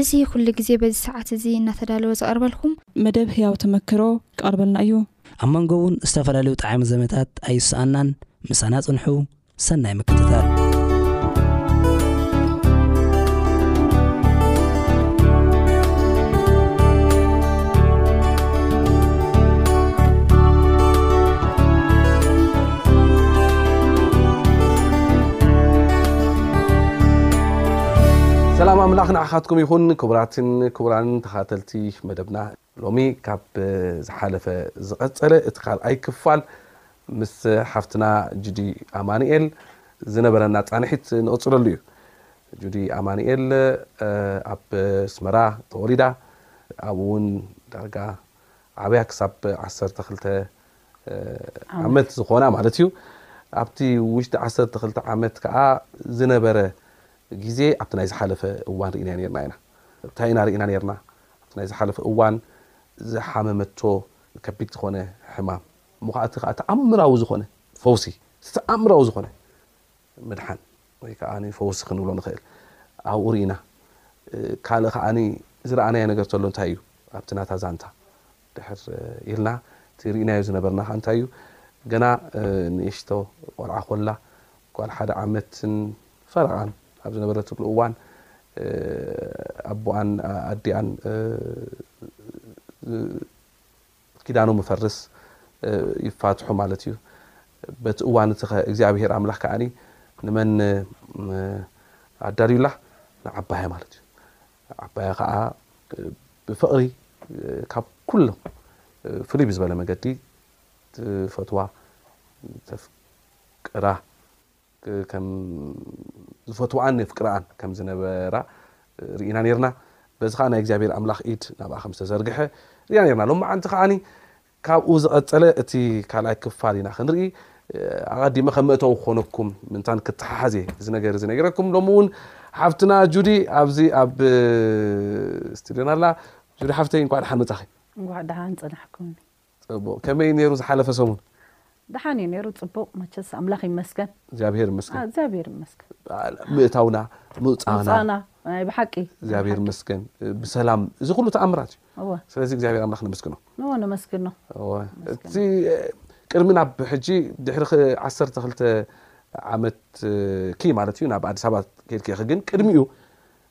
እዚ ኩሉ ግዜ በዚ ሰዓት እዚ እናተዳለወ ዝቐርበልኩም። መደብ ህያው ተመክሮ ክቐርበልና እዩ። ኣብ መንጎ እውን ዝተፈላለዩ ጠዓሚ ዘመታት ኣይሰኣናን። ምሳና ፅንሑ። ሰናይ ምክትታል። ሰላም ኣምላኽ ንዓኻትኩም ይኹን ክቡራትን ክቡራንን ተኻተልቲ መደብና ሎሚ ካብ ዝሓለፈ ዝቐጸለ እቲ ካልኣይ ክፋል ምስ ሓፍትና ጁዲ ኣማንኤል ዝነበረና ጻንሒት ንቕጽለሉ እዩ ጁዲ ኣማንኤል ኣብ ስመራ ተወሊዳ ኣብኡ እውን ዳርጋ ዓብያ ክሳብ ዓሰርተ ክልተ ዓመት ዝኾና ማለት እዩ። ኣብቲ ውሽጢ ዓሰርተ ክልተ ዓመት ከኣ ዝነበረ ግዜ ኣብቲ ናይ ዝሓለፈ እዋን ርኢናዮ ኔርና ኢና። እንታይ ኢና ርኢና ኔርና? ኣብቲ ናይ ዝሓለፈ እዋን ዝሓመመቶ ከቢድ ዝኾነ ሕማም እሞ ከኣ እቲ ከኣ ተኣምራዊ ዝኾነ ፈውሲ እቲ ተኣምራዊ ዝኾነ ምድሓን ወይ ከኣ ፈውሲ ክንብሎ ንኽእል ኣብኡ ርኢና። ካልእ ከኣ ዝረኣናዮ ነገር ተሎ እንታይ እዩ? ኣብቲ ናታ ዛንታ ድሕር ኢልና እቲ ርኢናዮ ዝነበርና ከኣ እንታይ እዩ ገና ንእሽቶ ቆልዓ ኮላ ጓል ሓደ ዓመትን ፈረቓን ኣብ ዝነበረትሉ እዋን ኣቦኣን ኣዲኣን ኪዳኖም ምፈርስ ይፋትሑ ማለት እዩ በቲ እዋን እቲ እግዚኣብሄር ኣምላኽ ከኣ ንመን ኣዳልዩላ ንዓባያ ማለት እዩ ዓባያ ከኣ ብፍቕሪ ካብ ኩሎም ፍልይ ብዝበለ መገዲ ትፈትዋ ተፍቅራ ከም ዝፈትዋኣን የፍቅራኣን ከም ዝነበራ ርኢና ኔርና በዚ ከኣ ናይ እግዚኣብሔር ኣምላኽ ኢድ ናብኣ ከም ዝተዘርግሐ ርኢና ኔርና ሎምዓንቲ ከኣ ካብኡ ዝቐጸለ እቲ ካልኣይ ክፋል ኢና ክንርኢ። ኣቐዲመ ከም መእተዊ ክኾነኩም ምንታን ክተሓሓዝ እየ እዚ ነገር እዚ ነጊረኩም። ሎሚ እውን ሓፍትና ጁዲ ኣብዚ ኣብ ስቱድዮና ኣላ። ጁዲ ሓፍተይ እንኳዕ ደሓን መጻኺ። እንኳዕ ደሓን ጸናሕኩምኒ። ጽቡቕ ከመይ ነይሩ ዝሓለፈ ሰሙን? ደሓን እዩ ነይሩ ፅቡቅ መቸስ ኣምላክ ይመስገን። እግዚኣብሔር ይመስገን እግዚኣብሔር ይመስገን ምእታውና ምውፃእና ምውፃእና ናይ ብሓቂ እግዚኣብሔር ይመስገን ብሰላም እዚ ኩሉ ተኣምራት እዩ እወ ስለዚ እግዚኣብሔር ኣምላክ ነመስግኖ ንዎ ነመስግኖ እወ እቲ ቅድሚ ናብ ሕጂ ድሕሪ ክ- ዓሰርተ ክልተ ዓመት እ፣ ኪ ማለት እዩ ናብ ኣዲስ ኣበባ ከይድኪ ኢኺ ግን ቅድሚኡ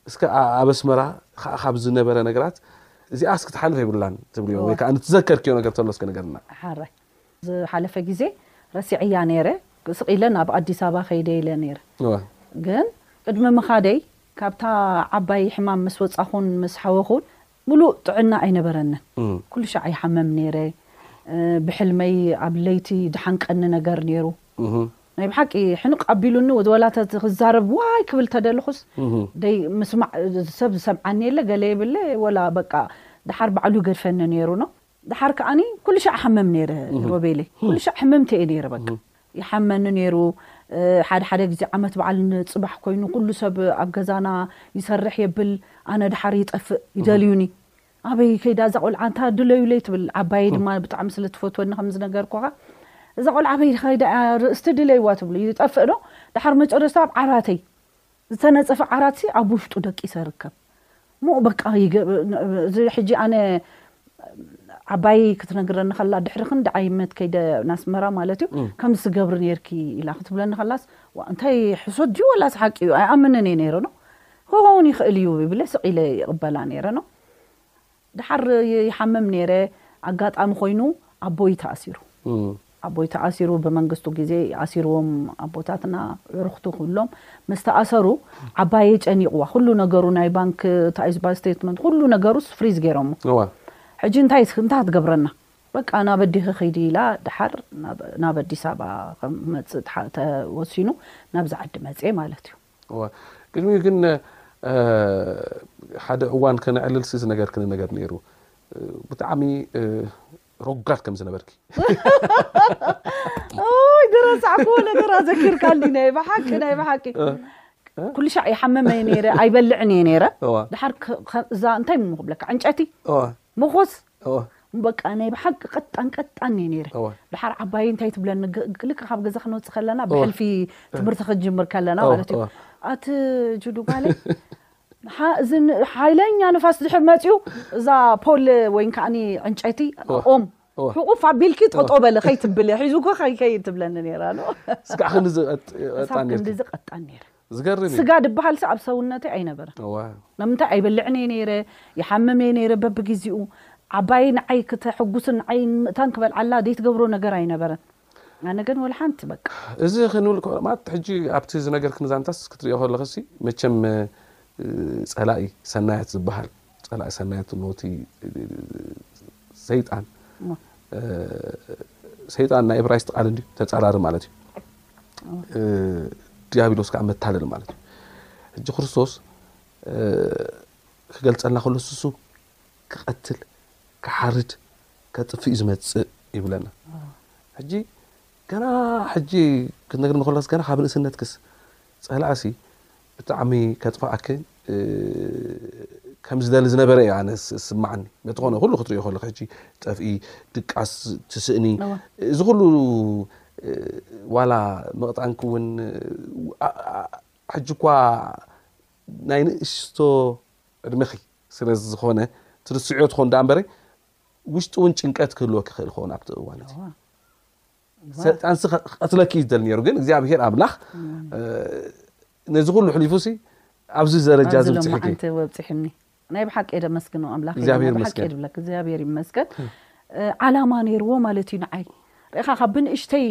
እስከ ኣ- ኣብ ኣስመራ ከዓ ካብ ዝነበረ ነገራት እዚኣ እስክትሓልፍ የብላን ትብልዮ ወይ ከዓ ንትዘከርክዮ ነገር ተሎ እስከ ነገርና ሓራይ ዝሓለፈ ግዜ ረሲዐያ ነይረ ስቅ ኢለ ናብ ኣዲስ ኣበባ ከይደ ኢለ ነይረ ግን ቅድሚ ምኻደይ ካብታ ዓባይ ሕማም ምስ ወጻኹን ምስ ሓወኹን ምሉእ ጥዕና ኣይነበረንን ኩሉ ሻዕ ይሓመም ነይረ ብሕልመይ ኣብ ለይቲ ድሓንቀኒ ነገር ነይሩ ናይ ብሓቂ ሕንቅ ኣቢሉኒ ወላ ክዛረብ ዋይ ክብል ተደለኹስ ደይ ምስማዕ ሰብ ዝሰምዓኒ የለ ገለ የብለ ወላ በቃ ድሓር ባዕሉ ይገድፈኒ ነይሩ ን ደሓር ከኣኒ ኩሉ ሻዕ እሓመም ነይረ ሮቤለይ ኩሉ ሻዕ ሕምምቲ እየ ነይረ በቃ ይሓመኒ ነይሩ ሓደ ሓደ ግዜ ዓመት በዓል ንጽባሕ ኮይኑ ኩሉ ሰብ ኣብ ገዛና ይሰርሕ የብል ኣነ ደሓር ይጠፍእ ይደልዩኒ ኣበይ ከይዳ እዛ ቆልዓ እንታ ድለዩለይ ትብል ዓባየይ ድማ ብጣዕሚ ስለ ትፈትወኒ ከም ዝነገርኩኻ እዛ ቆልዓ ኣበይ ከይዳ እያ ርእስቲ ድለይዋ ትብሉ ይጠፍእ ዶ ደሓር መጨረስታ ኣብ ዓራተይ ዝተነጸፈ ዓራትሲ ኣብ ውሽጡ ደቂሰ እርከብ እሞ በቃ እዚ ሕጂ ኣነ ዓባየይ ክትነግረኒ ከላ ድሕሪ ክንዲ ዓይመት ከይደ ናስመራ ማለት እዩ ከምዚ ትገብሪ ነይርኪ ኢላ ክትብለኒ ከላስ እንታይ ሕሶት ድዩ ወላስ ሓቂ እዩ ኣይኣምንን እየ ነይረ ኖ ክኸውን ይኽእል እዩ ይብለ ስቕ ኢለ ይቕበላ ነይረ ኖ ደሓር ይሓምም ነይረ ኣጋጣሚ ኮይኑ ኣቦይ ተኣሲሩ ኣቦይ ተኣሲሩ ብመንግስቱ ግዜ ኣሲርዎም ኣቦታትና ዕርኽቱ ኩሎም ምስ ተኣሰሩ ዓባየይ ጨኒቕዋ ኩሉ ነገሩ ናይ ባንክ እንታይ ዝባል ስተትመንት ኩሉ ነገሩስ ፍሪዝ ገይሮሞ እወ ሕጂ እንታይ እንታይ ክትገብረና በቃ ናብ ኣዲኺ ኺዲ ኢላ ደሓር ናብ ኣዲስ ኣበባ ክመጽእ ተሓ- ተወሲኑ ናብዚ ዓዲ መጽየ ማለት እዩ እወ ቅድሚኡ ግን ሓደ እዋን ከነዕልልሲ ዝነገርክኒ ነገር ነይሩ ብጣዕሚ ሮጋድ ከም ዝነበርኪ ኦይ ድረሳዕክዎ ነገር ኣዘኪርካኒ ናይ ብሓቂ ናይ ብሓቂ ኩሉ ሻዕ ይሓመመ እየ ነይረ ኣይበልዕን እየ ነይረ እዋ ድሓር ከ- ከ- እዛ እንታይ ሞ ክብለካ ዕንጨቲ እዋ ምኹስ እወ። በቃ ናይ ብሓቂ ቀጣን ቀጣን እየ ነይረ። እወ። ደሓር ዓባየይ እንታይ ትብለኒ ግ- ግ- ልክዕ ካብ ገዛ ክንወጽእ ከለና እወ። ብሕልፊ ትምህርቲ ክንጅምር ከለና እወ፣ ማለት እዩ። እወ። ኣቲ ጅዱ ጓለይ ሓ- እዚ ን- ሓይለኛ ንፋስ ድሕር መጺኡ እዛ ፖል ወይን ከዓኒ ዕንጨይቲ እወ። ኦም እወ። ሕቑፍ ኣቢልኪ ጠጦ በለ ከይትብለ ሒዙ እኮ ከይከይድ ትብለኒ ነይራ ኣሎ። እስካዕ ክንዲ ዝቐጥ- ክሳብ ቀጣን ነርኪ። ክንድዚ ቀጣን ነይረ። ዝገርም እዩ። ስጋ ድበሃልሲ ኣብ ሰውነተይ ኣይነበረን። እወ። ነምንታይ ኣይበልዕን እየ ነይረ፣ ይሓምም እየ ነይረ በብጊዚኡ። ዓባየይ ንዓይ ክተሕጉስን ንዓይ ንምእታን ክበልዓላ ዘይትገብሮ ነገር ኣይነበረን። ኣነ ግን ወልሓንቲ በቃ። እዚ ክንብል ከ ማለት ሕጂ ኣብቲ ዝነገርክኒ ዛንታስ ክትሪኦ ከለኽሲ መቸም ጸላኢ ሰናያት ዝበሃል ጸላኢ ሰናያት እሞ እቲ ሰይጣን ሰይጣን ናይ እብራይስጥ ቃል እንዲ ተጻራሪ ማለት እዩ ዲያብሎስ ከዓ መታለል ማለት እዩ ሕጂ ክርስቶስ ክገልጸልና ከሎ ስሱ ክቐትል ክሓርድ ከጥፍ እዩ ዝመጽእ ይብለና ሕጂ ገና ሕጂ ክትነግር ንከሎስ ገና ካብ ንእስነትክስ ጸላእሲ ብጣዕሚ ከጥፍኣኪ ከም ዝደሊ ዝነበረ እዩ ኣነ ዝስማዓኒ በቲ ኮነ ኩሉ ክትሪኦ ከለኪ ሕጂ ጠፍኢ ድቃስ ትስእኒ እዚ ኩሉ ዋላ ምቕጣንኪ እውን ሕጂ እኳ ናይ ንእሽቶ ዕድመኺ ስለ ዝኾነ ትርስዕዮ ትኾን ዳኣ እምበረ ውሽጢ እውን ጭንቀት ክህልወኪ ይኽእል ክኸውን ኣብቲ እዋን እቲ ሰይጣንሲ ክቀትለኪ እዩ ዝደሊ ነይሩ ግን እግዚኣብሄር ኣምላኽ ነዚ ኩሉ ሕሊፉ ሲ ኣብዚ ደረጃ ኣብዚ እዚ በፂሑኪ ሎማዓንቲ ወብፂሑኒ ናይ ብሓቂ እየ ደመስግኖ ኣምላኽ ናይ እግዚኣብሄር ብሓቂ ይመስገን። እየ ድብለክ እግዚኣብሔር ይመስገን እ፣ ዓላማ ነይርዎ ማለት እዩ ንዓይ ርኢኻ ካብ ብንእሽተይ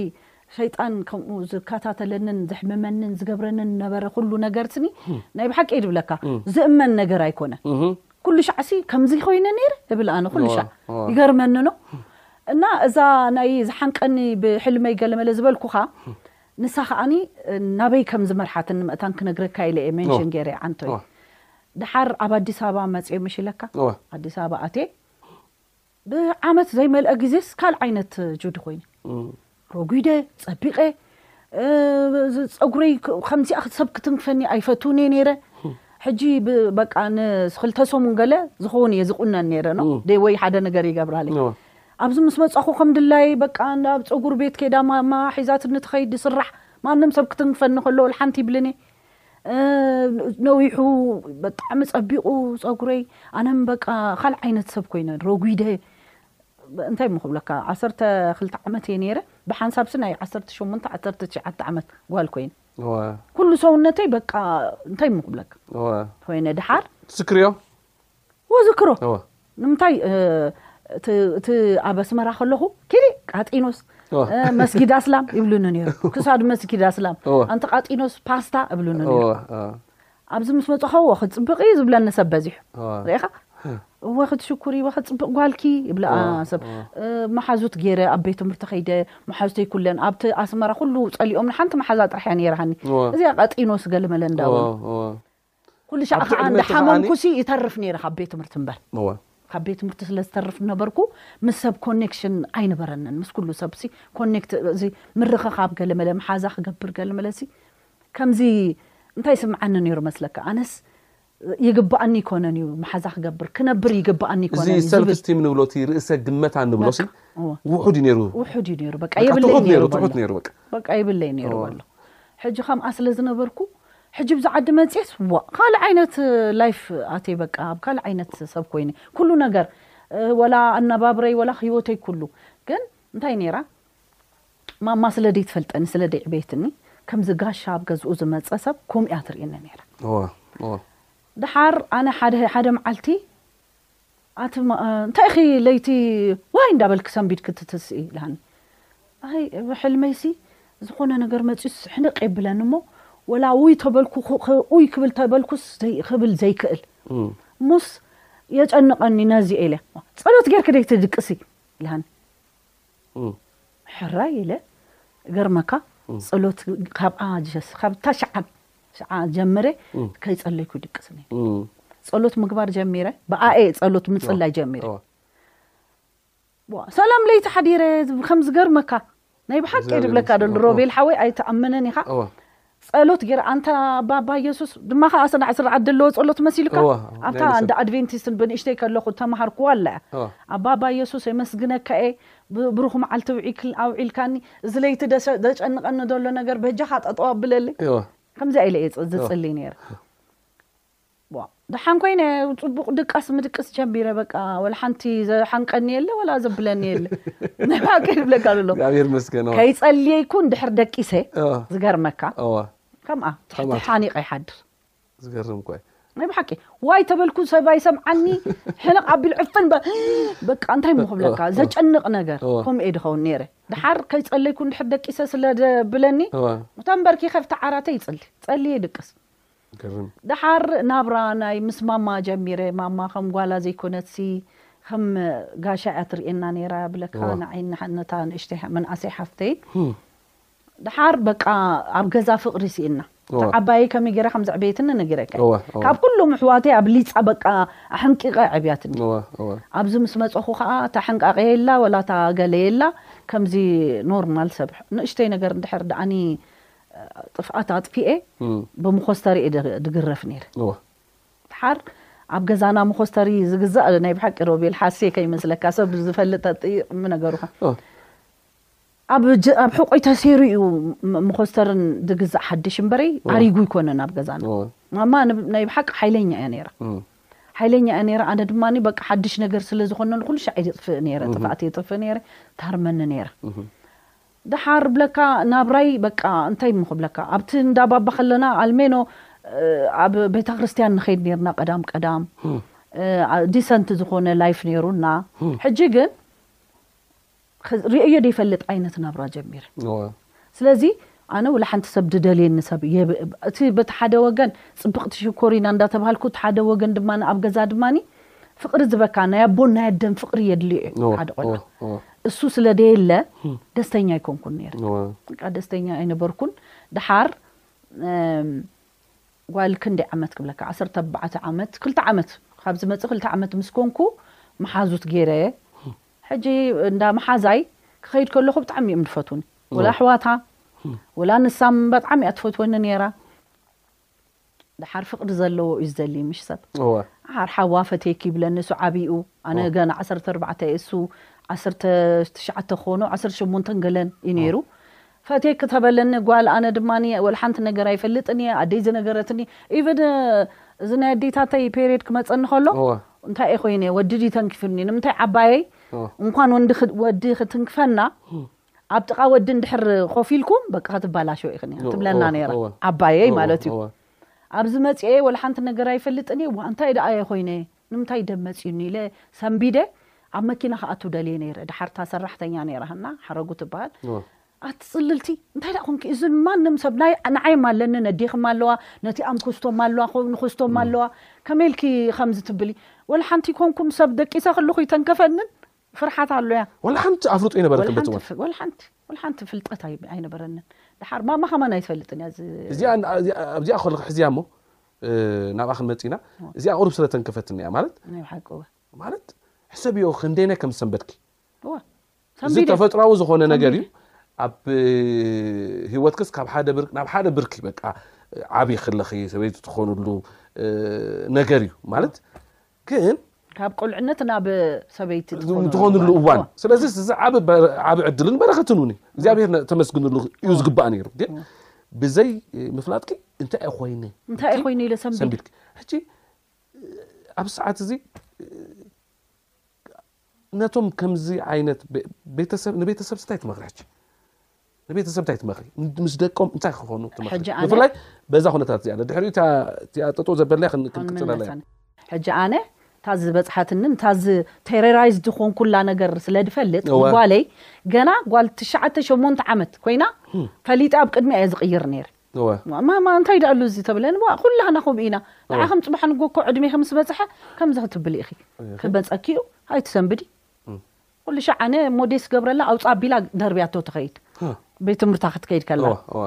ሸይጣን ከምኡ ዝከታተለንን ዘሕምመንን ዝገብረንን ነበረ ኩሉ ነገርትኒ ናይ ብሓቂ እየ ድብለካ ዝእመን ነገር ኣይኮነን እህ፣ ኩሉ ሻዕሲ ከምዚ ኮይነ ነይረ እብል ኣነ ኩሉ ሻዕ ይገርመኒ ኖ እና እዛ ናይ ዝሓንቀኒ ብሕልመይ ገለመለ ዝበልኩኻ ንሳ ከዓኒ ናበይ ከም ዝመርሓትኒ መእታን ክነግረካ ኢለ እየ ሜንሽን ገይረ ዓንቶይ ድሓር ኣብ ኣዲስ ኣበባ መፅየ ምሽ ኢለካ ኣዲስ ኣበባ ኣትየ ብዓመት ዘይመልኣ ግዜስ ካልእ ዓይነት ጁዲ ኮይነ ረጒደ ጸቢቐ ጸጉረይ ከምዚኣ ሰብ ክትንክፈኒ ኣይፈትውን እየ ነይረ ሕጂ በቃ ንክልተ ሰሙን ገለ ዝኸውን እየ ዝቑነን ነይረ ኖ ወይ ሓደ ነገር ይገብራለይ ኣብዚ ምስ መጻኹ ከም ድላይ በቃ ናብ ፀጉር ቤት ከይዳ ማማ ሒዛትኒ ትኸይድ ስራሕ ማንም ሰብ ክትንክፈኒ ከሎ ሓንቲ ይብልኒ ነዊሑ ብጣዕሚ ፀቢቑ ፀጉረይ ኣነ በቃ ካልእ ዓይነት ሰብ ኮይነ ረጒደ እንታይ እሞ ክብለካ ዓሰርተ ክልተ ዓመት እየ ነይረ ብሓንሳብሲ ናይ ዓሰርተ ሸሞንተ ዓሰርተ ትሽዓተ ዓመት ጓል ኮይነ እወ ኩሉ ሰውነተይ በቃ እንታይ እሞ ክብለካ እወ ኮይነ ድሓር ትዝክርዮ ወዝክሮ እወ ንምንታይ እ፣ እቲ እቲ ኣብ ኣስመራ ከለኹ ኪዲ ቃጢኖስ እወ። እ፣ መስጊድ ኣስላም ይብሉኒ ነይሩ ክሳድ መስጊድ ኣስላም እወ። ኣንቲ ቃጢኖስ ፓስታ እብሉኒ ነይሩ እወ እወ ኣብዚ ምስ መፅኸ እወ ክፅብቅ እዩ ዝብለኒ ሰብ በዚሑ እወ። ርኢኻ እወ ክትሽኩር እወ ክፅብቅ ጓልኪ ይብላ እወ፣ ሰብ እወ። እ፣ መሓዙት ገይረ ኣብ ቤት ትምህርቲ ከይደ መሓዙተይ ኩለን ኣብቲ ኣስመራ ኩሉ ፀሊኦም ንሓንቲ መሓዛ ጥራሕ እያ ነይራሃኒ እወ። እዚኣ ቃጢኖስ ገለመለ እወ እንዳበሉ እወ ኩሉ ሻዕ ኣብቲ ከኣ ዕድመ እቲ ከኣ እንዳሓመምኩሲ ይተርፍ ነይረ ካብ ቤት ትምህርቲ እምበር። እወ። ካብ ቤት ትምህርቲ ስለ ዝተርፍ ነበርኩ ምስ ሰብ ኮኔክሽን ኣይነበረንን ምስ ኩሉ ሰብሲ ኮኔክት እዚ ምርኽኻብ ገለመለ መሓዛ ክገብር ገለመለሲ ከምዚ እንታይ ይስምዓኒ ነይሩ መስለካ ኣነስ ይግብኣኒ ኣይኮነን እዩ መሓዛ ክገብር ክነብር ይግብኣኒ እዚ ኣይኮነን እዩ ሰልፍ ዝብል ስቲም ንብሎ እቲ ርእሰ ግመታ ንብሎሲ በቃ እወ ውሑድ እዩ ነይሩ ውሑድ እዩ ነይሩ በቃ በቃ የብለይ ትሑት ነይሩ ነይሩ ትሑት በሎ ነይሩ በቃ በቃ የብለይ ነይሩ እወ በሎ ሕጂ ከምኣ ስለ ዝነበርኩ ሕጂ ብዚ ዓዲ መጽየስ ዋእ ካልእ ዓይነት ላይፍ ኣትየ በቃ ኣብ ካልእ ዓይነት ሰብ ኮይነ ኩሉ ነገር ወላ ኣነባብረይ ወላ ህይወተይ ኩሉ ግን እንታይ ነይራ ማማ ስለ ደይትፈልጠኒ ስለ ደይዕበየትኒ ከምዚ ጋሻ ኣብ ገዝኡ ዝመጸ ሰብ ከምኡ እያ ትርእየኒ ነይራ እወ እወ ደሓር ኣነ ሓደ ሓደ መዓልቲ ኣቲ እንታይ ኢኺ ለይቲ ዋይ እንዳበልኪ ሰንቢድኪ ትትስኢ ኢላኒ። ኣይ እብ ሕልመይሲ ዝኾነ ነገር መጺኡስ ሕንቕ የብለኒ እሞ ወላ ኡይ ተበልኩ ኡይ ክብል ተበልኩስ ክብል ዘይክእል እሞስ የጨንቐኒ ነዚ ኢለ ጸሎት ጌርኪ ደይ ትድቅሲ ኢላኒ። ሕራይ ኢለ እገርመካ ጸሎት ካብኣ ጀስ ካብታ ሽዓ ሽዓ ጀምረ ከይጸለይኩ ይድቅስ ነይረ ጸሎት ምግባር ጀሚረ ብኣኤ ጸሎት ምጽላይ ጀሚረ ሰላም ለይቲ ሓዲረ ከም ዝገርመካ ናይ ብሓቂ ድብለካ ዶ ሮቤል ሓወይ ኣይትኣምንን ኢኻ ጸሎት ጌረ ኣንታ ባባ የሱስ ድማ ከኣ ስርዓት ስርዓት ደለዎ ጸሎት መሲልካ እወ፣ እወ፣ ናይ ኣብታ እንዳ መሰል። ኣድቬንቲስትን ብንእሽተይ ከለኹ እተማሃርክዋ ኣላ እያ እወ። ኣብ ባባ የሱስ የመስግነካ እየ ብ- ብሩኽ መዓልቲ ኣውዒክ- ኣውዒልካኒ እዚ ለይቲ ደሰ- ዘጨንቐኒ ዘሎ ነገር በጃኻ ጠጠው ኣብለለይ እወ። ከምዚኣ ኢለ እየ ጽ- ዝጽሊ ነይረ ዋእ ደሓን ኮይነ ጽቡቅ ድቃስ ምድቅስ ጀሚረ በቃ ወላ ሓንቲ ዘሓንቀኒ የለ ወላ ዘብለኒ የለ ናይ ብሓቂ ይብለካ ዘሎ እግዚኣብሔር ይመስገን እወ ከይጸልየ ይኩን ድሕር ደቂሰ እወ ዝገርመካ እወ ከምኣ ትሕቲ ከምኣ። ሓኒቀ ይሓድር ዝገርም እኮ እዩ ናይ ብሓቂ ዋይ ተበልኩ ሰብ ኣይሰምዓኒ ሕንቕ ኣቢሉ ዕፍን በ- በቃ እንታይ እሞ ክብለካ ዘጨንቕ ነገር እወ። ከምኡ እየ ድኸውን ነይረ ድሓር ከይጸለይኩ ድሕር ደቂሰ ስለ ዘብለኒ እወ ተንበርኪኸ ኣብቲ ዓራተይ ይጽሊ ጸልየ ይድቅስ ግርም። ደሓር ናብራ ናይ ምስ ማማ ጀሚረ ማማ ከም ጓላ ዘይኮነትሲ ከም ጋሻ እያ ትርእየና ነይራ ይብለካ እዋ። ንዓይ ን ነታ ንእሽተይ መንኣሰይ ሓፍተይ ደሓር በቃ ኣብ ገዛ ፍቅሪ ሲኢንና እዋ። እታ ዓባየይ ከመይ ጌራ ከም ዘዕበየትኒ ነጊረካ እየ እዋ፣ እዋ። ካብ ኩሎም ኣሕዋተይ ኣብሊጻ በቃ ኣሕንቂቃ እያ ኣዕብያትኒ እዋ እዋ። ኣብዚ ምስ መጸኹ ከኣ እታ ሕንቃቀ የላ ወላ እታ ገለ የላ ከምዚ ኖርማል ሰብ ንእሽተይ ነገር እንድሕር ደኣኒ ጥፍኣት ኣጥፊኤ ብመኾስተሪ እየ ድግረፍ ነይረ። ድሓር ኣብ ገዛና መኾስተሪ ዝግዛእ ናይ ብሓቂ ሮቤል ሓሴ ከይመስለካ ሰብ ዝፈልጥ ተጥይቕ ነገሩኻ ኣብ ሕቆይ ተሰይሩ እዩ መኾስተርን ዝግዛእ ሓድሽ እምበረይ ኣሪጉ ኣይኮነን ኣብ ገዛና ማማ ናይ ብሓቂ ሓይለኛ እያ ነይራ ሓይለኛ እያ ነይራ ኣነ ድማ በቃ ሓድሽ ነገር ስለ ዝኾነ ንኩሉ ሻዕ የጥፍእ ነይረ ጥፍኣት የጥፍእ ነይረ ታርመኒ ነይራ ደሓር ብለካ ናብራይ በቃ እንታይ እሞ ክብለካ ኣብቲ እንዳ ባባ ከለና ኣልሜኖ ኣብ ቤተክርስትያን ንከይድ ኔርና ቀዳም ቀዳም ዲሰንት ዝኮነ ላይፍ ኔሩና ሕጂ ግን ርእዮ ዘይፈልጥ ዓይነት ናብራ ጀሚረ ስለዚ ኣነ ወላ ሓንቲ ሰብ ድደልየኒ ሰብ እቲ በቲ ሓደ ወገን ጽብቅቲ ሽኮሪና እንዳተባሃልኩ እቲ ሓደ ወገን ድማ ኣብ ገዛ ድማ ፍቅሪ ዝበካ ናይ ኣቦን ናይ ኣደን ፍቅሪ የድልዮ እዩ ሓደ ቆልዓ እሱ ስለ ደየለ ደስተኛ ኣይኮንኩን ነይረ በቃ ደስተኛ ኣይነበርኩን ደሓር ጓል ክንደይ ዓመት ክብለካ ዓሰርተ ኣርባዕተ ዓመት ክልተ ዓመት ካብ ዝመፅእ ክልተ ዓመት ምስ ኮንኩ መሓዙት ገይረ ሕጂ እንዳ መሓዛይ ክኸይድ ከለኹ ብጣዕሚ እዮም ዝፈትውኒ ወላ ኣሕዋታ ወላ ንሳ ብጣዕሚ እያ ትፈትወኒ ነይራ ደሓር ፍቅዲ ዘለዎ እዩ ዝደሊ ምሽ ሰብ እወ ደሓር ሓዋ ፈትየኪ ይብለኒ እሱ ዓብኡ ኣነ እወ ገና ዓሰርተ ኣርባዕተ እየ እሱ ዓሰርተ ትሽዓተ ክኮኖ ዓሰርተ ሸሞንተን ገለን እዩ እወ ነይሩ ፈትየኪ ተበለኒ ጓል ኣነ ድማ ወላ ሓንቲ ነገር ኣይፈልጥን እየ ኣደይ ዝነገረትኒ ኢቭን እዚ ናይ ኣዴታተይ ፔሬድ ክመፀኒ ከሎ እወ እንታይ እየ ኮይነ ወዲ ድዩ ተንኪፉኒ ንምንታይ ዓባየይ እወ እንኳን ወንዲ ክት- ወዲ ክትንክፈና ኣብ ጥቃ ወዲ እንድሕር ኮፍ ኢልኩም በቃ ክትባላሾ ኢኽን እያ ትብለና ነይራ ዓባየይ ማለት እዩ ኣብዚ መፅኤ ወላ ሓንቲ ነገር ኣይፈልጥን እየ ዋ እንታይ ደኣ እየ ኮይነ ንምንታይ ደም መፅዩኒ ኢለ ሰንቢደ ኣብ መኪና ክኣቱ ደልየ ነይረ ድሓርታ ሰራሕተኛ ነይራ ህና ሓረጉ ትበሃል ኣትፅልልቲ እንታይ ደኣ ኮንኪ እዚ ማንም ሰብ ናይ ንዓይም ኣለኒ ነዴኽም ኣለዋ ነቲኣም ክስቶም ኣለዋ ኮይኑ ክስቶም ኣለዋ ከመይ ኢልኪ ከምዚ ትብሊ ወላ ሓንቲ ኮንኩም ሰብ ደቂሰ ክልኹ ይተንከፈንን ፍርሓት ኣሎያ? ዋላ ሓንቲ ኣፍልጦ ኣይነበረክን በቲ እዋን? ዋላ ሓንቲ ዋላ ሓንቲ ፍልጠት ኣይነበረንን። ደሓር ማማ ከማን ኣይትፈልጥን እያ እዚ። እዚኣ ኣብዚኣ ከለኩ ሕዚያ እሞ ናብኣ ክንመጽእ ኢና። እዚኣ ቁሩብ ስለ ተንከፈትኒ እያ ማለት ናይ ብሓቂ እወ ማለት ሕሰብዮ ክንደይናይ ከም ዝሰንበድኪ። እወ እዚ ሰንቢደ ተፈጥሯዊ ዝኾነ ነገር እዩ። ኣብ ህይወትክስ ካብ ሓደ ብርኪ ናብ ሓደ ብርኪ በቃ ዓብዪ ክለኺ ሰበይቲ ትኾንሉ ነገር እዩ ማለት ግን ካብ ቁልዕነት ናብ ሰበይቲ ትኾንሉ እዋን ስለዚ እዚ ዓብ ዓብ ዕድልን በረኸትን እውን እዩ እግዚኣብሔር ነ- ተመስግንሉ እዩ ዝግባእ ነይሩ ግን ብዘይ ምፍላጥኪ እንታይ እዩ ኮይነ እንታይ እዩ ኮይኑ ኢለ ሰንቢድ ሰንቢድኪ ሕጂ ኣብ ሰዓት እዚ ነቶም ከምዚ ዓይነት ቤተሰብ ንቤተሰብሲ እንታይ ትመኽሪ ሕጂ ንቤተሰብ እንታይ ትመኽሪ ምስ ደቆም እንታይ ክኾኑ ትመኽሪ ብፍላይ በዛ ኩነታት እዚኣ ድሕሪኡ እቲኣ ጠጠው ዘበልናያ ክንቅፅል ኣለና ሕጂ ኣነ እታ ዝበፅሓትንን እታ ቴሬራይዝ ዝኾንኩላ ነገር ስለ ድፈልጥ ጓለይ ገና ጓል ትሽዓተ ሸሞንተ ዓመት ኮይና ፈሊጠ ኣብ ቅድሚያ እየ ዝቕይር ነይረ እወ። ማማ እንታይ ደኣሉ እዚ ተብለን ዋእ ኩላህና ከምኡ ኢና ንዓኺም ጽባሕ ንግሆ እኮ ዕድሜኺ ምስ በጽሐ ከምዚ ክትብሊ ኢኺ ክመጸኪ እዩ ኣይትሰንብዲ ኩልሻዕ ኣነ ሞዴስ ገብረላ ኣውጽኣ ኣቢላ ደርብያቶ ትኸይድ ቤት ትምህርታ ክትከይድ ከላ እወ እወ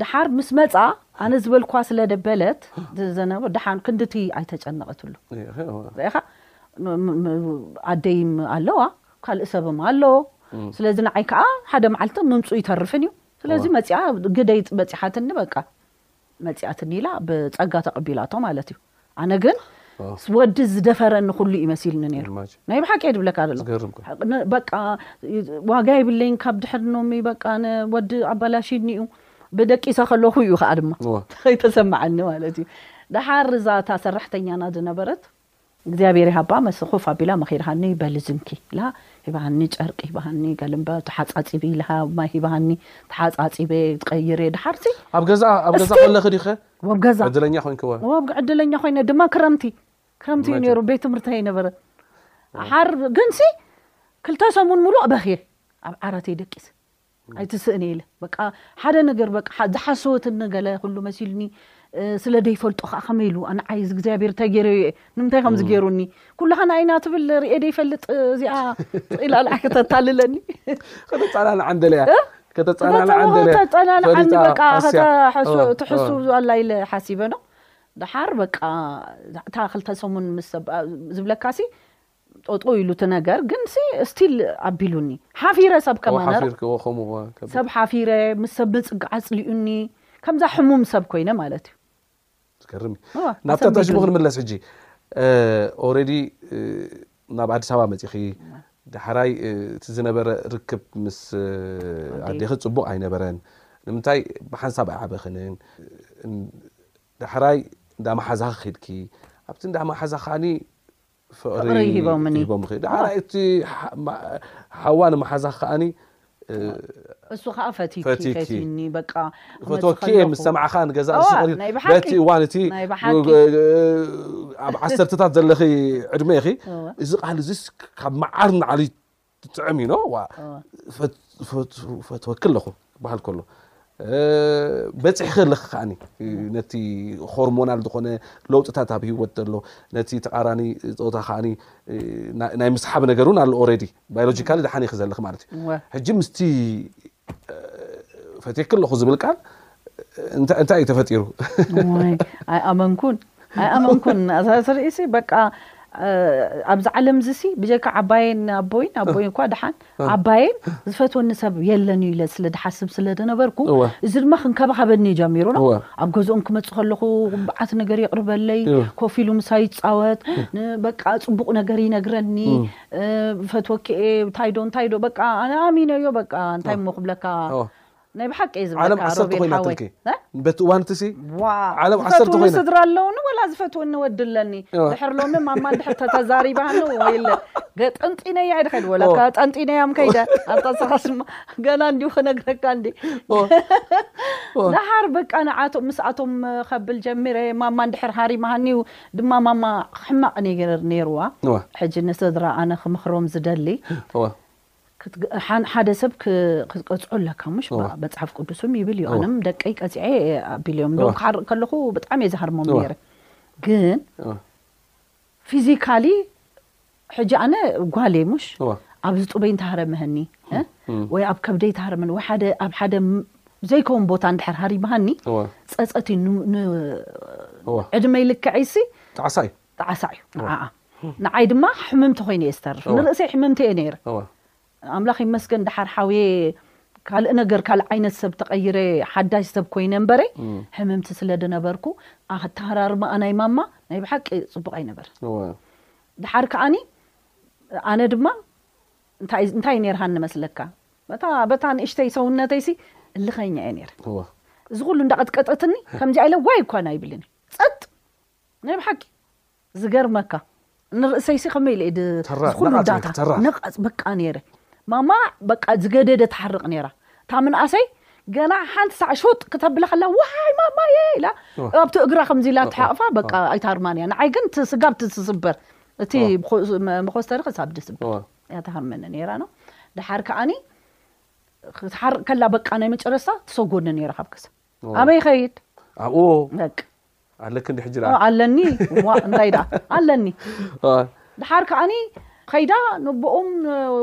ደሓር ምስ መጻ ኣነ ዝበልኳ ስለ ደበለት ዘነበ ደሓን ክንድቲ ኣይተጨነቐትሉ ኢኺ እወ ርኢኻ ም- ም- ም- ኣደይም ኣለዋ ካልእ ሰብም ኣሎ ስለዚ ንዓይ ከዓ ሓደ መዓልቲ ምምፁ ይተርፍን እዩ ስለዚ መጺኣ ግደይ በጺሓትኒ በቃ መጺኣትኒ ኢላ ብጸጋ ተቐቢላቶ ማለት እዩ። ኣነ ግን ወዲ ዝደፈረኒ ኩሉ እዩ መሲልኒ ነይሩ። Imagine። ናይ ብሓቂ እየ ዝብለካ ዘሎ ዝገርም እኮ እዩ። ን- በቃ ዋጋ የብለይን ካብ ድሕር ኖሚ በቃ ን- ወዲ ኣባላሽኒ እዩ ብደቂሰ ከለኹ እዩ ከዓ ድማ እወ። ይተሰማዓኒ ማለት እዩ። ደሓር እዛ እታ ሰራሕተኛና ዝነበረት እግዚኣብሔር ይሃባ መሲ ኮፍ ኣቢላ መኺርሃኒ በሊ ዝምኪ ኢላ ሂባሃኒ ጨርቂ ሂባሃኒ ገልምባ ተሓጻጺቢ ኢላ ማይ ሂባሃኒ ተሓጻጺበ ቀይሬ ድሓርሲ ኣብ ገዛ ኣብ ገዛ ኮለኺ ዲኺ ወብ ገዛ ዕድለኛ ኮይንክወ ወብ ዕድለኛ ኮይነ ድማ ክረምቲ ክረምቲ እዩ ነይሩ ቤት ትምህርቲ ኣይነበረ ሓር ግንሲ ክልተ ሰሙን ሙሉእ በኽየ ኣብ ዓራተይ ደቂስ ኣይትስእን እየ ኢለ በቃ ሓደ ነገር በቃ ዝሓሰወት ነገለ ኩሉ መሲሉኒ ስለ ደይፈልጦ ከዓ ከመይ ኢሉ ንዓይ እዚ እግዚኣብሔር እንታይ ገይረዮ እየ ንምንታይ ከምዚ ገይሩኒ ኩላካ ንዓይ ኢና ትብል ርኤ ደይፈልጥ እዚኣ ትቂላልዓ ከተታልለኒ ከተፀናንዓን ደለያ ከተፀናንዓን ደለያ ከተፀናንዓኒ ፈሊጣ በቃ ሓስያ። ከተሕሱ እ፣ ትሕሱ እ። ኣላ ኢለ ሓሲበ ነው ደሓር በቃ እታ ክልተ ሰሙን ምስ ዝብለካሲ ጠጠው ኢሉ እቲ ነገር ግንሲ ስቲል ኣቢሉኒ ሓፊረ ሰብ ከማን ኣረ ሓፊርክዎ ከምኡ እዋ ከቢድ ሰብ ሓፊረ ምስ ሰብ ምጽጋዕ ኣጽሊኡኒ ከምዛ ሕሙም ሰብ ኮይነ ማለት እዩ ዝገርም እዩ እዋ፣ ናብታ ኣሰንቢዱኒ። ታሽሙ ክንምለስ ሕጂ ኦሬዲ ናብ ኣዲስ ኣበባ መፂኺ ዳሕራይ እ፣ እቲ ዝነበረ ርክብ ምስ እ፣ ኣዴኺ ፅቡቕ ኣይነበረን ንምንታይ ብሓንሳብ ኣይዓበኽንን እ፣ ዳሕራይ እንዳ መሓዛኺ ኺድኪ ኣብቲ እንዳ መሓዛ ከዓኒ ፍቕሪ ሂቦምኒ። ሂቦምኺ ዳሕራይ እቲ ሓ- ማ- ሓዋ ንመሓዛኺ ከኣኒ እሱ ከዓ ፈትዩኪ ፈትዩኪ። ፈትዩኒ በቃ ፈትወኪ እየ ምስ ሰማዕኻ ንገዛ እዋ፣ ርእሲ ናይ ብሓቂ። በቲ እዋን እቲ ናይ ብሓቂ። ኣብ ዓሰርተታት ዘለኺ ዕድመ ኢኺ እዋ። እዚ ቃል እዚስ ካብ መዓር ንላዕሊ ትጥዕም ዩ ኖ ዋ ፈትወኪ ኣለኹ ክበሃል ከሎ በፂሕኺ ኣለኺ ከዓኒ ነቲ ሆርሞናል ዝኾነ ለውጥታት ኣብ ሂወት ዘሎ ነቲ ተቃራኒ ፆታ ከዓ ናይ ምስሓብ ነገር እውን ኣሎ ኦረዲ ባዮሎጂካሊ ድሓኒኺ ዘለኺ ማለት እዩ ሕጂ ምስቲ ፈትየኪ ኣለኹ ዝብል ቃል እንታይ እዩ ተፈጢሩ? እዋይ ኣይኣመንኩን ኣይኣመንኩን ኣዛዚ ርእሲ በቃ እ፣ ኣብዚ ዓለም እዚሲ ብጀካ ዓባየን ኣቦይን ኣቦይ እኳ ድሓን ዓባየን ዝፈትወኒ ሰብ የለን እዩ ኢለ ስለ ድሓስብ ስለ ደነበርኩ እወ። እዚ ድማ ክንከባኸበኒ እዩ ጀሚሩ ነው። እወ። ኣብ ገዝኦም ክመጽእ ከለኹ ብዓት ነገር የቕርበለይ እወ። ኮፍ ኢሉ ምሳይ ይጻወት ን- በቃ ጽቡቕ ነገር ይነግረኒ እ፣ ፈትወኪ እየ እንታይ ዶ እንታይ ዶ በቃ ኣነ ኣሚነዮ በቃ እንታይ እሞ ክብለካ እወ። ናይ ብሓቂ እየ ዝብለካ ዓለም ዓሰርተ ሮቤል ኮይና ሓወይ ትልኪ እ? በቲ እዋን እቲ ሲ ዋው ዓለም ዓሰርተ ዝፈትውኒ ኮይና ስድራ ኣለውኒ ወላ ዝፈትውኒ ወዲ ኣለኒ እዋ። ድሕር ሎሚ ማማ እንድሕር ተተዛሪባኒ ወይለ ገ- ጠንጢነያ ኢደ ከይድ ወለካ ጠንጢነያም ከይደ ኣንታ ሰኻስማ ገና እንዲሁ ክነግረካ እንዲ እዋ። እዋ። ደሓር በቃ ንዓቶ ምስኣቶም ከብል ጀሚረ ማማ እንድሕር ሃሪማሃኒ እዩ ድማ ማማ ሕማቕ ነገር ነይርዋ እዋ። ሕጂ ንስድራ ኣነ ክምኽሮም ዝደሊ እዋ። ሓደ ሰብ ክትቀጽዖ ኣለካ ምሽ መጽሓፍ ቅዱስም ይብል እዩ ኣነም ደቀይ ቀጺዐ ኣቢለ እዮም ዶም ክሓርቕ ከለኹ ብጣዕሚ እየ ዝሃርሞም ነይረ ግን ፊዚካሊ ሕጂ ኣነ ጓል እየ ሙሽ ኣብ ዝጡበይ እንተሃረመሀኒ ወይ ኣብ ከብደይ ተሃረመኒ ወይ ሓደ ኣብ ሓደ ዘይከውን ቦታ እንድሕር ሃሪምሃኒ ፀፀት እዩ ዕድመይ ልክዐይሲ ጣዕሳ እዩ ጣዕሳ እዩ ንዓኣ ንዓይ ድማ ሕምምቲ ኮይነ እየ ዝተርፍ ንርእሰይ ሕምምቲ እየ ነይረ ኣምላኽ ይመስገን ድሓር ሓውየ ካልእ ነገር ካልእ ዓይነት ሰብ ተቐይረ ሓዳሽ ሰብ ኮይነ እምበረ ሕምምቲ ስለ ድነበርኩ ኣተሃራርማኣ ናይ ማማ ናይ ብሓቂ ጽቡቕ ኣይነበረን ድሓር ከኣኒ ኣነ ድማ እንታይ እንታይ ነይርሃን ንመስለካ በታ በታ ንእሽተይ ሰውነተይሲ እልኸኛ እየ ነይረ እዚ ኩሉ እንዳቐጥቀጠትኒ ከምዚኣ ኢለ ዋይ እኳ ኣይብልን ጸጥ ናይ ብሓቂ ዝገርመካ ንርእሰይሲ ከመይ ኢለ እየ ተራ፣ ዝኩሉ ነቓጽ ዳታ ነይርክ፣ ተራ። ነቓጽ በቃ ነይረ ማማ በቃ ዝገደደ ትሓርቕ ነይራ እታ ምንኣሰይ ገና ሓንቲ ሳዕ ሹጥ ክተብላ ከላ ዋይ ማማየ ኢላ ዋ። ኣብቲ እግራ ከምዚ ኢላ ዋ፣ ትሓቕፋ ዋ፣ በቃ ኣይትሃርማን እያ ንዓይ ግን እቲ ስጋብ እቲ ዝስበር እቲ ዋ። ብኮ- መ- መኮስተሪ ክሳብ ድስበር ዋ። እያ ትሃርመኒ ነይራ ነው ድሓር ከዓኒ ክትሓርቕ ከላ በቃ ናይ መጨረስታ ትሰጎኒ ነይራ ካብ ገዛ ኣበይ ይኸይድ ኣብኡ ኣለክ እንዲ ሕጂ ኣለኒ እንታይ ደኣ ኣለኒ ድሓር ከዓኒ ከይዳ ንቦኦም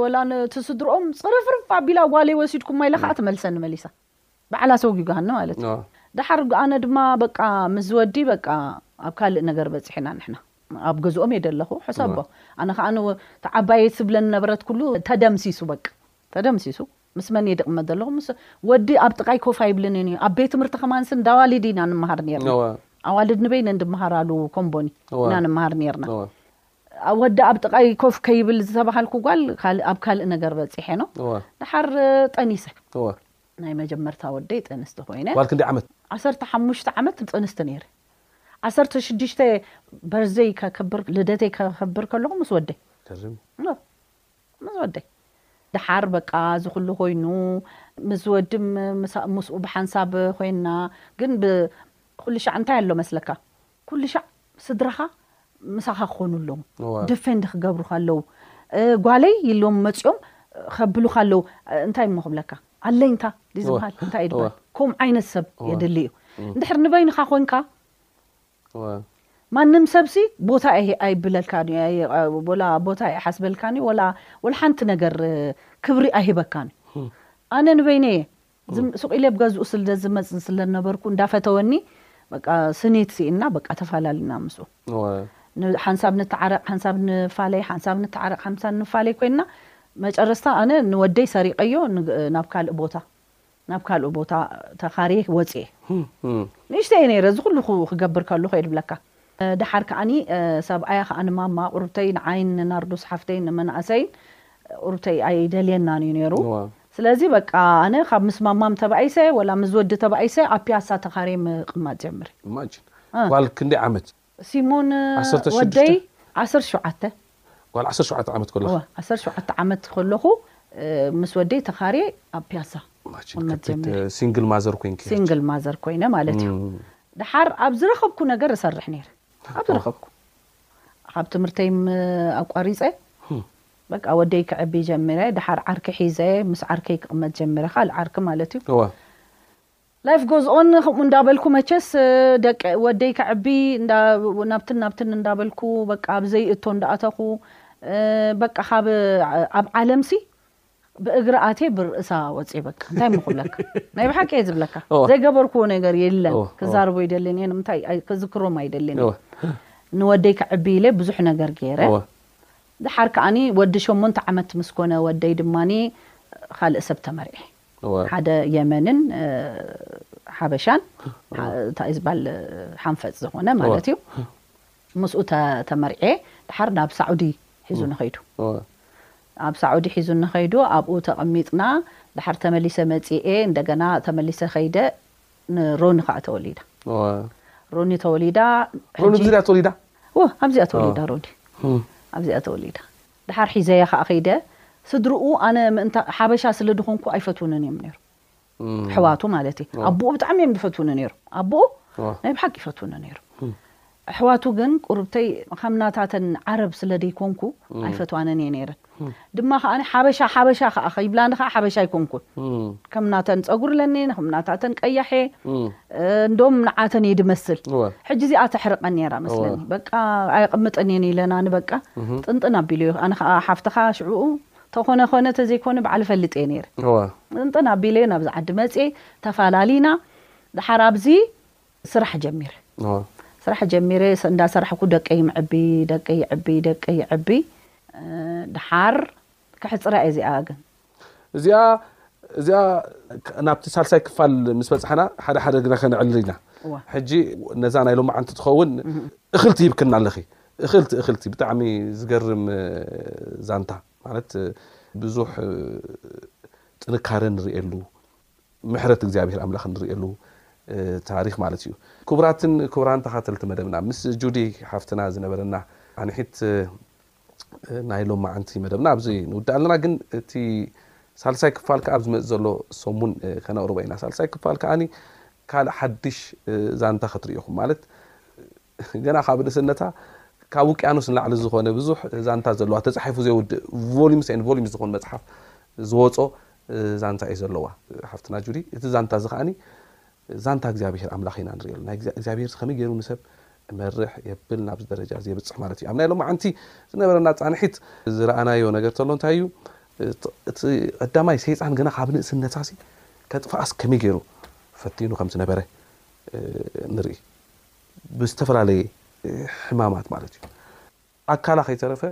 ወላ ነቲ ስድርኦም ፅርፍርፍ ኣቢላ ጓለይ ወሲድኩማ ኢለ ከዓ ትመልሰኒ መሊሳ በዓላ ሰውዩ ገሃነ ማለት እዩ ድሓር ኣነ ድማ በቃ ምስ ዝወዲ በቃ ኣብ ካልእ ነገር በፂሕና ንሕና ኣብ ገዝኦም እየ ደለኹ ሕሰቦ ኣነ ከዓ ተዓባየት ስብለን ነበረት ኩሉ ተደምሲሱ በቃ ተደምሲሱ ምስ መን እየ ድቕመጥ ዘለኹ? ምስ ወዲ ኣብ ጥቓይ ኮፍ ኣይብልንን እዩ። ኣብ ቤት ትምህርቲ ከማንስ እንዳ ኣዋልድ ኢና ንመሃር ኔርና። እወ። ኣዋልድ ንበይነን ድመሃራሉ ኮምቦኒ እወ። ኢና ንመሃር ኔርና። እወ። ወዲ ኣብ ጥቓይ ኮፍ ከይብል ዝተባሃልኩ ጓል ካልእ ኣብ ካልእ ነገር በጺሐ ነው። እወ። ደሓር ጠኒሰ። እወ። ናይ መጀመርታ ወደይ ጥንስቲ ኮይነ። ጓል ክንደይ ዓመት? ዓሰርተ ሓሙሽተ ዓመት ጥንስቲ ኔረ። ዓሰርተ ሽዱሽተ በርዝደይ ከክብር ልደተይ ከክብር ከለኹ ምስ ወደይ። ይገርም እዩ። እወ። ምስ ወደይ ደሓር በቃ እዚ ኩሉ ኮይኑ ምስ ወዲ ምስኡ ብሓንሳብ ኮይና ግን ብ ኩልሻዕ እንታይ ኣሎ መስለካ ኩልሻዕ ስድራኻ ምሳኻ ክኾኑ ኣለዎም ደፌንድ ክገብሩኻ ኣለዉ ጓለይ ኢሎም መጺኦም ከብሉኻ ኣለዉ እንታይ እሞ ክብለካ ኣለኝታ ድዩ ዝበሃል እንታይ እዩ ድበሃል ከምኡ ዓይነት ሰብ የድሊ እዩ እንድሕር ንበይንኻ ኮንካ ማንም ሰብሲ ቦታ ኣይብለልካን እዩ ወላ ቦታ ኣይሓስበልካን እዩ ወላ ሓንቲ ነገር ክብሪ ኣይህበካን እዩ ኣነ ንበይነይ እየ ሱቅ ኢለ ብ ገዝኡ ስለ ዝመጽ ስለ ዝነበርኩ እንዳ ፈተወኒ በቃ ስኒት ሲኢንና በቃ ተፋላሊና ምስኡ ሓንሳብ ንተዓረቅ ሓንሳብ ንፋለይ ሓንሳብ ንተዓረቅ ሓንሳብ ንፋለይ ኮይንና መጨረስታ ኣነ ንወደይ ሰሪቀዮ ናብ ካልእ ቦታ ናብ ካልእ ቦታ ተኻርየ ወጽየ። ንእሽተይ እየ ነይረ እዚ ኩሉ ክገብር ከለኹ እየ ድብለካ። ደሓር ከኣ ሰብኣያ ከኣ ንማማ ቁርብተይ ንዓይን ንናርዶስ ሓፍተይን ንመናእሰይን ቁርብተይ ኣይደልየናን እዩ ነይሩ። ስለዚ በቃ ኣነ ካብ ምስ ማማም ተባኢሰ ወላ ምስ ወዲ ተባኢሰ ኣብ ፒያሳ ተኻርየ ምቕማጥ ጀምሪ። Imagine ጓል ክንደይ ዓመት? ሲሞን ዓሰርተ ሽዱሽተ ወደይ ዓሰርተ ሸውዓተ ጓል ዓሰርተ ሸውዓተ ዓመት ከለኻ እወ ዓሰርተ ሸውዓተ ዓመት ከለኹ እ፣ ምስ ወደይ ተኻርየ ኣብ ፒያሳ ማችን ክቕመጥ ከቢድ ጀሚረ ሲንግል ማዘር ኮንኪ ሕጂ ሲንግል ማዘር ኮይነ ማለት እዩ እም፣ ድሓር ኣብ ዝረኸብኩ ነገር እሰርሕ ነይረ ኣብ ዝረኸብኩ ካብ ትምህርተይ ም- ኣቋሪፀ እም፣ በቃ ወደይ ክዕቢ ጀሚረ ድሓር ዓርኪ ሒዘ ምስ ዓርከይ ክቕመጥ ጀሚረ ካልእ ዓርኪ ማለት እዩ እወ Life goes on ከምኡ እንዳበልኩ መቸስ ደቂ ወደይ ከዕቢ እንዳ ናብትን ናብትን እንዳበልኩ በቃ ኣብ ዘይእቶ እንዳኣተኹ በቃ ካብ ኣብ ዓለምሲ ብእግሪ ኣትየ ብርእሳ ወጽየ በቃ እንታይ እሞ ክብለካ ናይ ብሓቂ እየ ዝብለካ እወ ዘይገበርክዎ ነገር የለን እወ እወ ክዛረቦ ኣይደልን እየ ንምንታይ ኣይ- ክዝክሮም ኣይደልን እወ እየ ንወደይ ከዕቢ ኢለ ብዙሕ ነገር ገይረ እወ ድሓር ከኣኒ ወዲ ሸሞንተ ዓመት ምስ ኮነ ወደይ ድማኒ ኻልእ ሰብ ተመርዕየ ሓደ የመንን ሓበሻን እንታይ እዩ ዝባል ሓንፈጽ ዝኾነ ማለት እዩ ምስኡ ተመርዔ ድሓር ናብ ሳዑዲ ሒዙኒ ከይዱ ኣብ ሳዑዲ ሒዙኒ ከይዱ ኣብኡ ተቐሚጥና ድሓር ተመሊሰ መጺኤ እንደገና ተመሊሰ ከይደ ንሮኒ ከዓ ተወሊዳ ሮኒ ተወሊዳ ሮኒ ብዝሪያ ተወሊዳ ኣብዚኣ ተወሊዳ ሮኒ ኣብዚኣ ተወሊዳ ደሓር ሒዘያ ከኣ ከይደ ስድርኡ ኣነ ምእንታ ሓበሻ ስለ ድኾንኩ ኣይፈትውንን እዮም ነይሩ ኣሕዋቱ ማለት እየ ኣቡኡ ብጣዕሚ እዮም ድፈትውኒ ነይሩ ኣቡኡ ናይ ብሓቂ ይፈትውኒ ነይሩ ኣሕዋቱ ግን ቁርብተይ ከም ናታተን ዓረብ ስለ ደይኮንኩ ኣይፈትዋንን እየ ነይረን ድማ ከኣ ሓበሻ ሓበሻ ከኣ ከይብላኒ ከኣ ሓበሻ ኣይኮንኩን ከም ናተን ጸጉሪ ለኒ ከም ናታተን ቀያሕ እየ እንዶም ንዓተን እየ ድመስል እወ ሕጂ እዚኣ ተሕርቀን ነይራ እወ መስለኒ በቃ ኣየቕምጥን እየን ኢለናኒ በቃ እህ ጥንጥን ኣቢሉ እዩ ኣነ ከዓ ሓፍትኻ ሽዕኡ ተኾነ ኾነ ተዘይኮነ ባዕለ እፈልጥ እየ ነይረ እወ ጥንጥን ኣቢለ ናብዚ ዓዲ መፅየ ተፋላሊና ደሓር ኣብዚ ስራሕ ጀሚረ እወ ስራሕ ጀሚረ ሰ- እንዳሰራሕኩ ደቀይ ምዕቢ ደቀይ ይዕቢ ደቀይ ይዕቢ እ፣ ደሓር ከሕጽራ እየ እዚኣ ግን። እዚኣ እዚኣ ናብቲ ሳልሳይ ክፋል ምስ በጻሕና ሓደ ሓደ ግና ከነዕልል ኢና። እወ። ሕጂ ነዛ ናይ ሎማዓንቲ ትኸውን እኽል ትሂብክና ኣለኺ። እኽልቲ እኽልቲ ብጣዕሚ ዝገርም ዛንታ ማለት ብዙሕ ጥንካረ ንርእየሉ ምሕረት እግዚኣብሄር ኣምላኽ ንርእየሉ ታሪኽ ማለት እዩ። ክቡራትን ክቡራን ተኻተልቲ መደብና ምስ ጁዲ ሓፍትና ዝነበረና ጻንሒት ናይ ሎማዓንቲ መደብና ኣብዚ ንውድእ ኣለና ግን እቲ ሳልሳይ ክፋል ከኣ ኣብ ዝመጽእ ዘሎ ሰሙን ከነቕርቦ ኢና ሳልሳይ ክፋል ከኣኒ ካልእ ሓድሽ ዛንታ ክትርኢ ኢኹም ማለት ገና ካብ ንእስነታ ካብ ውቅያኖስ ንላዕሊ ዝኾነ ብዙሕ ዛንታ ዘለዋ ተጻሒፉ ዘይውድእ ቮሊምስ ን ቮሊምስ ዝኾኑ መጽሓፍ ዝወጾ ዛንታ እዩ ዘለዋ ሓፍትና ጁዲ እቲ ዛንታ እዚ ከኣኒ ዛንታ እግዚኣብሄር ኣምላኽ ኢና ንርእየሉ። ናይ እግዚኣብሄርስ ከመይ ገይሩ ንሰብ እመርሕ የብል ናብዚ ደረጃ እዚ የብጽሕ ማለት እዩ። ኣብ ናይ ሎማዓንቲ ዝነበረና ጻንሒት ዝረኣናዮ ነገር ተሎ እንታይ እዩ እቲ ቀዳማይ ሰይጣን ገና ካብ ንእስነታሲ ከጥፍኣስ ከመይ ገይሩ ፈቲኑ ከም ዝነበረ ንርኢ ብዝተፈላለየ ሕማማት ማለት እዩ። ኣካላ ከይተረፈ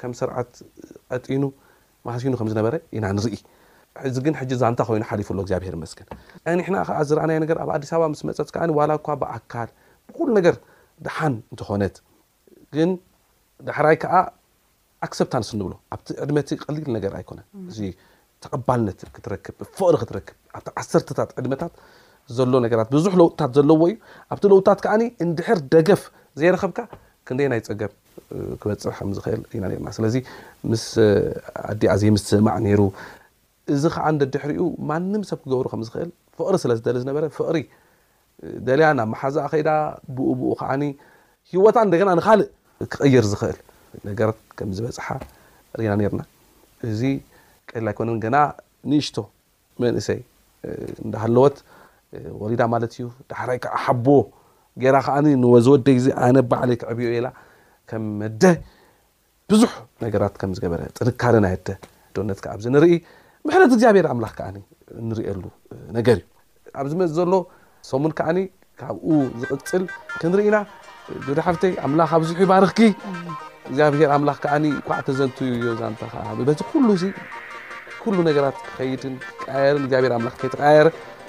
ከም ስርዓት ቀጢኑ ማህሲኑ ከም ዝነበረ ኢና ንርኢ። እዚ ግን ሕጂ ዛንታ ኮይኑ ሓሊፉ ኣሎ እግዚኣብሄር ይመስገን። ጸኒሕና ከኣ ዝረኣናዮ ነገር ኣብ ኣዲስ ኣበባ ምስ መጸት ከኣ ዋላ እኳ ብኣካል ብኹሉ ነገር ደሓን እንተኾነት ግን ዳሕራይ ከኣ ኣክሰፕታንስ እንብሎ ኣብቲ ዕድመ እቲ ቀሊል ነገር ኣይኮነን እዚ ተቐባልነት ክትረክብ፣ ብፍቕሪ ክትረክብ፣ ኣብቲ ዓሰርተታት ዕድመታት ዘሎ ነገራት ብዙሕ ለውጥታት ዘለዎ እዩ። ኣብቲ ለውጥታት ከኣ እንድሕር ደገፍ ዘይረኸብካ ክንደየናይ ጸገም ክበጽሕ ከም ዝኽእል ኢና ነርና። ስለዚ ምስ ኣዲኣ ዘይምስምማዕ ነይሩ። እዚ ከኣ ደድሕሪኡ ማንም ሰብ ክገብሮ ከም ዝኽእል ፍቕሪ ስለ ዝደሊ ዝነበረ ፍቕሪ ደልያ ናብ መሓዛኣ ከይዳ ብኡ ብኡ ከኣ ህይወታ እንደገና ንኻልእ ክቕይር ዝኽእል ነገር ከም ዝበጽሓ ርኢና ኔርና። እዚ ቀሊል ኣይኮነን ገና ንእሽቶ መንእሰይ እንዳሃለወት ወሊዳ ማለት እዩ ዳሕራይ ከኣ ሓቦ ጌራ ከኣ ንወዚ ወደይ እዚ ኣነ ባዕለይ ከዕብዮ እየ ኢላ ከም ኣደ ብዙሕ ነገራት ከም ዝገበረ ጥንካረ ናይ ኣደ ኣዶነት ከኣ ኣብዚ ንርኢ ምሕረት እግዚኣብሔር ኣምላኽ ከኣ እንርእየሉ ነገር እዩ ኣብ ዝመጽእ ዘሎ ሰሙን ከኣ ካብኡ ዝቕጽል ክንርኢ ኢና ጆዲ ሓፍተይ ኣምላኽ ኣብዚሑ ይባርኽኪ እግዚኣብሔር ኣምላኽ ከኣ ኳዕ ተዘንቱ ዮ ዛንታ ከኣ በቲ ኩሉ ኩሉ ነገራት ክኸይድን ክቀያየርን እግዚኣብሔር ኣምላኽ ከይተቀያየረ